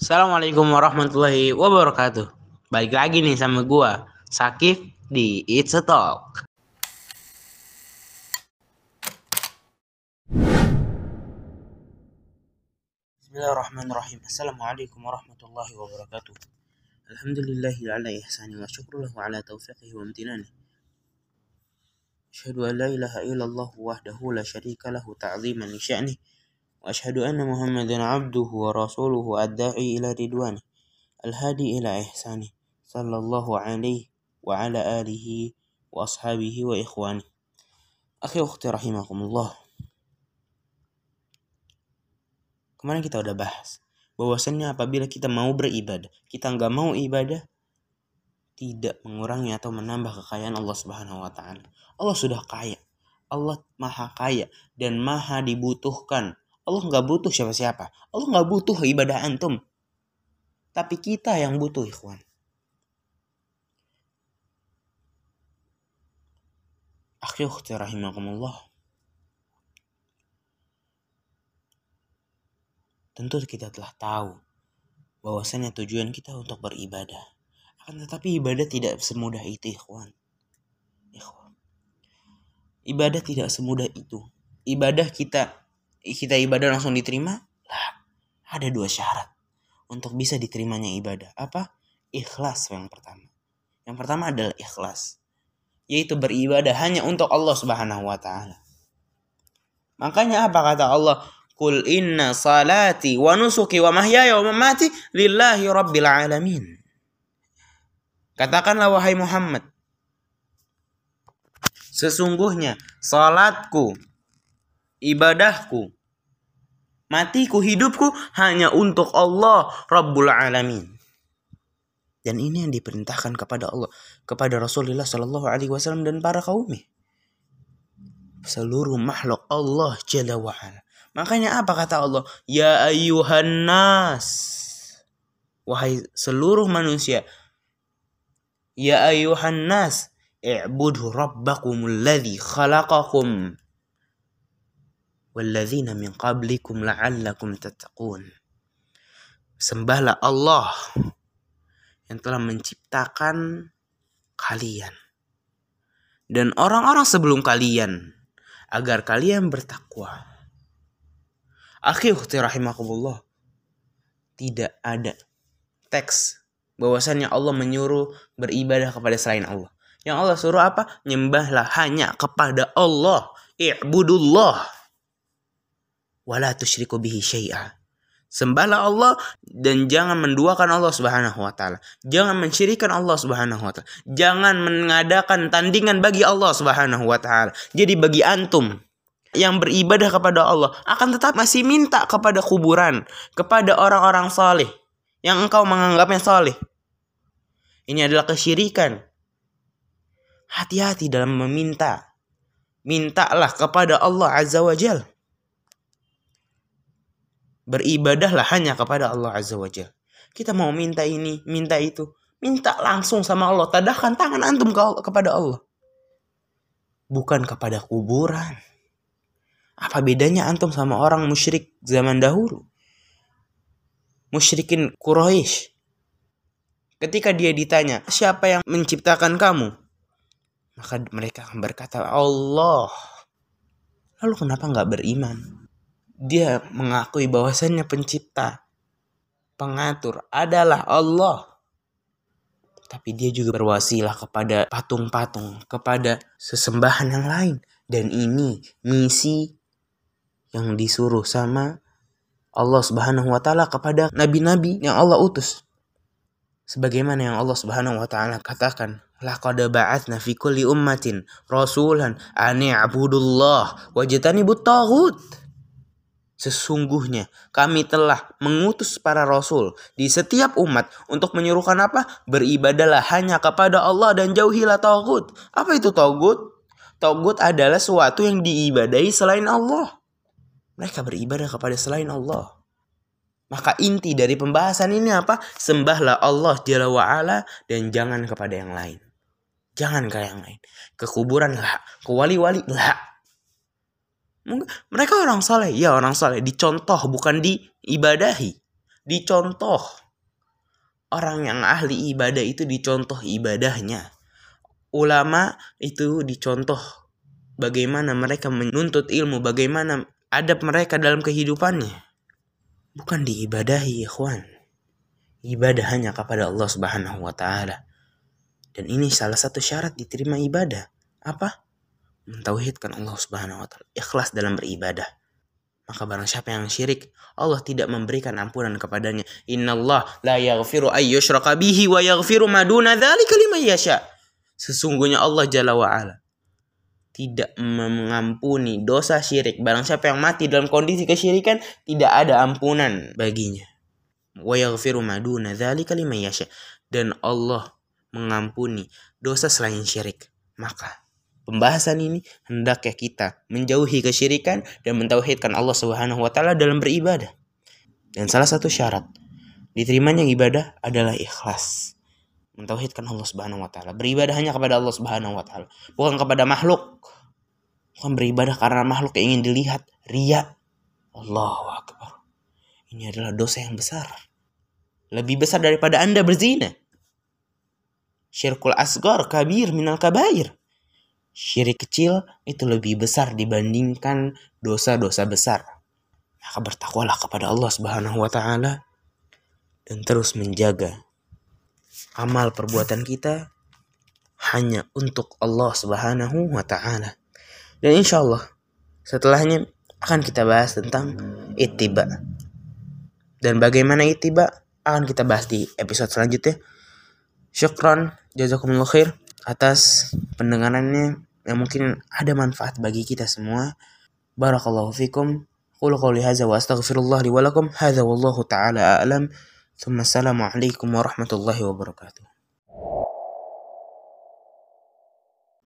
Assalamualaikum warahmatullahi wabarakatuh. Balik lagi nih sama gua, Sakif di It's a Talk. Bismillahirrahmanirrahim. Assalamualaikum warahmatullahi wabarakatuh. Alhamdulillahi ala ihsani wa syukru lahu ala taufiqihi wa amtinani. Asyhadu an la ilaha illallah wahdahu la syarika lahu ta'ziman li. وأشهد أن محمدا عبده ورسوله الداعي إلى رضوانه الهادي إلى إحسانه صلى الله عليه وعلى آله وأصحابه وإخوانه أخي أختي رحمكم الله Kemarin kita udah bahas bahwasannya apabila kita mau beribadah, kita nggak mau ibadah, tidak mengurangi atau menambah kekayaan Allah Subhanahu wa taala. Allah sudah kaya. Allah maha kaya dan maha dibutuhkan Allah nggak butuh siapa-siapa. Allah nggak butuh ibadah antum. Tapi kita yang butuh ikhwan. Akhi ukhti rahimakumullah. Tentu kita telah tahu bahwasanya tujuan kita untuk beribadah. Akan tetapi ibadah tidak semudah itu ikhwan. Ikhwan. Ibadah tidak semudah itu. Ibadah kita kita ibadah langsung diterima? Lah, ada dua syarat untuk bisa diterimanya ibadah. Apa? Ikhlas yang pertama. Yang pertama adalah ikhlas. Yaitu beribadah hanya untuk Allah Subhanahu wa taala. Makanya apa kata Allah? Kul inna salati wa nusuki wa mahyaya wa mamati lillahi rabbil alamin. Katakanlah wahai Muhammad. Sesungguhnya salatku, ibadahku, matiku, hidupku hanya untuk Allah Rabbul Alamin. Dan ini yang diperintahkan kepada Allah, kepada Rasulullah Shallallahu Alaihi Wasallam dan para kaumnya. Seluruh makhluk Allah Jalla wa'ala. Makanya apa kata Allah? Ya ayuhan nas. Wahai seluruh manusia. Ya ayuhan nas. I'budu rabbakumul ladzi khalaqakum walladzina min qablikum la'allakum tattaqun. Sembahlah Allah yang telah menciptakan kalian dan orang-orang sebelum kalian agar kalian bertakwa. Akhi ukhti rahimakumullah. Tidak ada teks bahwasannya Allah menyuruh beribadah kepada selain Allah. Yang Allah suruh apa? Nyembahlah hanya kepada Allah. I'budullah wala tusyriku bihi syai'a. Sembahlah Allah dan jangan menduakan Allah Subhanahu wa taala. Jangan mensyirikan Allah Subhanahu wa taala. Jangan mengadakan tandingan bagi Allah Subhanahu wa taala. Jadi bagi antum yang beribadah kepada Allah akan tetap masih minta kepada kuburan, kepada orang-orang saleh yang engkau menganggapnya saleh. Ini adalah kesyirikan. Hati-hati dalam meminta. Mintalah kepada Allah Azza wa Jalla beribadahlah hanya kepada Allah Azza wa Jalla. Kita mau minta ini, minta itu, minta langsung sama Allah. Tadahkan tangan antum ke kepada Allah. Bukan kepada kuburan. Apa bedanya antum sama orang musyrik zaman dahulu? Musyrikin Quraisy. Ketika dia ditanya, siapa yang menciptakan kamu? Maka mereka berkata, Allah. Lalu kenapa nggak beriman? Dia mengakui bahwasannya pencipta, pengatur adalah Allah. Tapi dia juga berwasilah kepada patung-patung, kepada sesembahan yang lain. Dan ini misi yang disuruh sama Allah Subhanahu wa taala kepada nabi-nabi yang Allah utus. Sebagaimana yang Allah Subhanahu wa taala katakan, laqad ba'atsna fi kulli ummatin rasulan an i'budullah wajtanibut. Sesungguhnya kami telah mengutus para rasul di setiap umat untuk menyuruhkan apa? Beribadalah hanya kepada Allah dan jauhilah taugut. Apa itu taugut? Taugut adalah sesuatu yang diibadahi selain Allah. Mereka beribadah kepada selain Allah. Maka inti dari pembahasan ini apa? Sembahlah Allah Jalla wa'ala dan jangan kepada yang lain. Jangan ke yang lain. Ke lah. Ke wali-wali lah mereka orang saleh, ya orang saleh, dicontoh bukan diibadahi. dicontoh. Orang yang ahli ibadah itu dicontoh ibadahnya. Ulama itu dicontoh bagaimana mereka menuntut ilmu, bagaimana adab mereka dalam kehidupannya. Bukan diibadahi, ikhwan. Ibadah hanya kepada Allah Subhanahu wa taala. Dan ini salah satu syarat diterima ibadah. Apa? Mentauhidkan Allah Subhanahu wa taala, ikhlas dalam beribadah. Maka barang siapa yang syirik, Allah tidak memberikan ampunan kepadanya. Inna Allah la yaghfiru ayyushraka bihi wa yaghfiru maduna dzalika liman yasha. Sesungguhnya Allah Jalla wa tidak mengampuni dosa syirik. Barang siapa yang mati dalam kondisi kesyirikan, tidak ada ampunan baginya. Wa yaghfiru maduna dzalika liman yasha. Dan Allah mengampuni dosa selain syirik. Maka pembahasan ini hendaknya kita menjauhi kesyirikan dan mentauhidkan Allah Subhanahu wa taala dalam beribadah. Dan salah satu syarat diterimanya ibadah adalah ikhlas. Mentauhidkan Allah Subhanahu wa taala. Beribadah hanya kepada Allah Subhanahu wa taala, bukan kepada makhluk. Bukan beribadah karena makhluk yang ingin dilihat, ria. Allahu akbar. Ini adalah dosa yang besar. Lebih besar daripada Anda berzina. Syirkul asgar kabir minal kabair syirik kecil itu lebih besar dibandingkan dosa-dosa besar. Maka bertakwalah kepada Allah Subhanahu wa taala dan terus menjaga amal perbuatan kita hanya untuk Allah Subhanahu wa taala. Dan insya Allah setelahnya akan kita bahas tentang ittiba. Dan bagaimana ittiba akan kita bahas di episode selanjutnya. Syukran, jazakumullah khair atas pendengarannya yang mungkin ada manfaat bagi kita semua. Barakallahu fikum. Qulu qawli hadza wa astaghfirullah li wa lakum. Hadza wallahu taala a'lam. Thumma assalamu alaikum warahmatullahi wabarakatuh.